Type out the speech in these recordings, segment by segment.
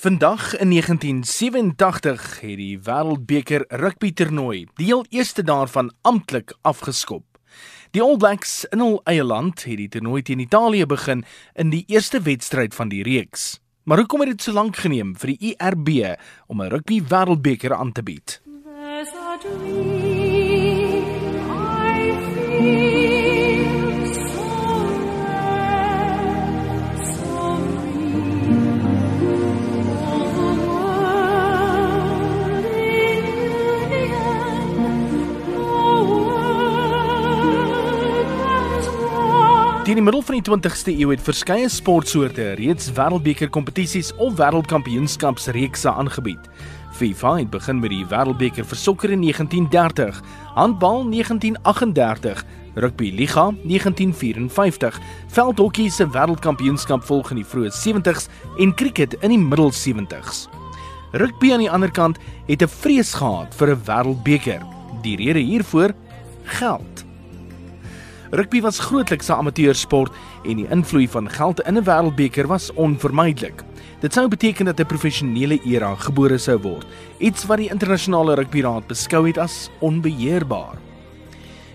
Vandag in 1987 het die Wêreldbeker rugby toernooi die heel eerste daarvan amptelik afgeskop. Die All Blacks in hul eie land het die toernooi teen Italië begin in die eerste wedstryd van die reeks. Maar hoekom het dit so lank geneem vir die IRB om 'n rugby Wêreldbeker aan te bied? Teen die middel van die 20ste eeu het verskeie sportsoorte reeds wêreldbeker kompetisies of wêreldkampioenskapsreekse aangebied. FIFA het begin met die wêreldbeker vir sokker in 1930, handbal 1938, rugby liga 1954, veldhokkie se wêreldkampioenskap volg in die vroeë 70s en cricket in die middel 70s. Rugby aan die ander kant het 'n vrees gehad vir 'n wêreldbeker. Die rede hiervoor geld. Rugby was grootliks 'n amateursport en die invloed van geld in 'n wêreldbeker was onvermydelik. Dit sou beteken dat 'n professionele era gebore sou word, iets wat die internasionale rugbyraad beskou het as onbeheerbaar.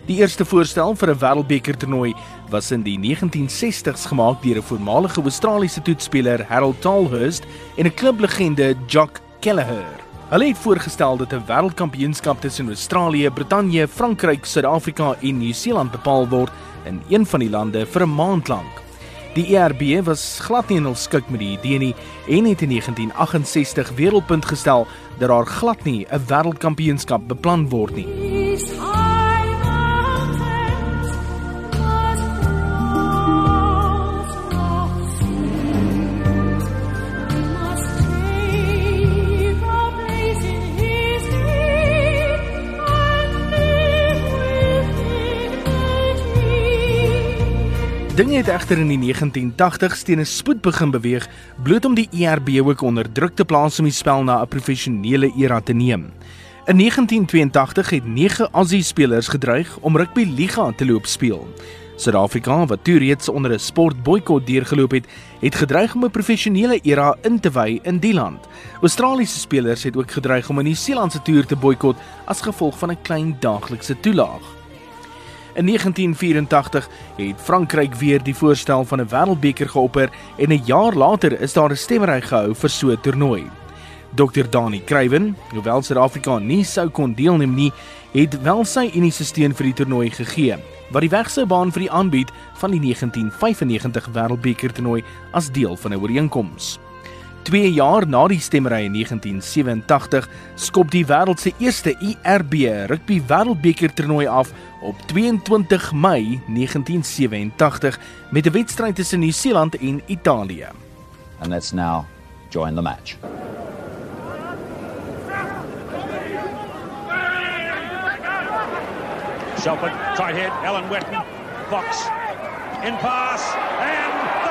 Die eerste voorstel vir 'n wêreldbeker toernooi was in die 1960s gemaak deur 'n voormalige Australiese toetspeler, Harold Tolhurst, en 'n klublegende, Jock Kelleher. Hulle het voorgestel dat 'n wêreldkampioenskap tussen Australië, Brittanje, Frankryk, Suid-Afrika en Nieu-Seeland bepaal word in een van die lande vir 'n maand lank. Die ERB was glad nie in hul skik met die idee nie en het in 1968 wereldpunt gestel dat daar glad nie 'n wêreldkampioenskap beplan word nie. Dinge het egter in die 1980s teen 'n spoed begin beweeg, bloot om die ERB ook onder druk te plaas om die spel na 'n professionele era te neem. In 1982 het 9 Aussie spelers gedreig om rugby liga te loop speel. Suid-Afrika, wat toe reeds onder 'n sportboikot deurgeloop het, het gedreig om 'n professionele era in te wy in die land. Australiese spelers het ook gedreig om 'n Nieu-Seelandse toer te boikot as gevolg van 'n klein daaglikse toelaag. In 1984 het Frankryk weer die voorstel van 'n wêreldbeker geopper en 'n jaar later is daar 'n stemmery gehou vir so 'n toernooi. Dr Dani Kruiven, hoewel Suid-Afrika nie sou kon deelneem nie, het wel sy uniese steun vir die toernooi gegee, wat die weg sou baan vir die aanbied van die 1995 wêreldbeker toernooi as deel van 'n ooreenkoms. 2 jaar na die stemmery in 1987 skop die wêreld se eerste IRB rugby wêreldbeker toernooi af op 22 Mei 1987 met 'n wedstryd tussen Nieu-Seeland en Italië. And let's now join the match. Shelford tight head Ellen Wetton Fox in pass and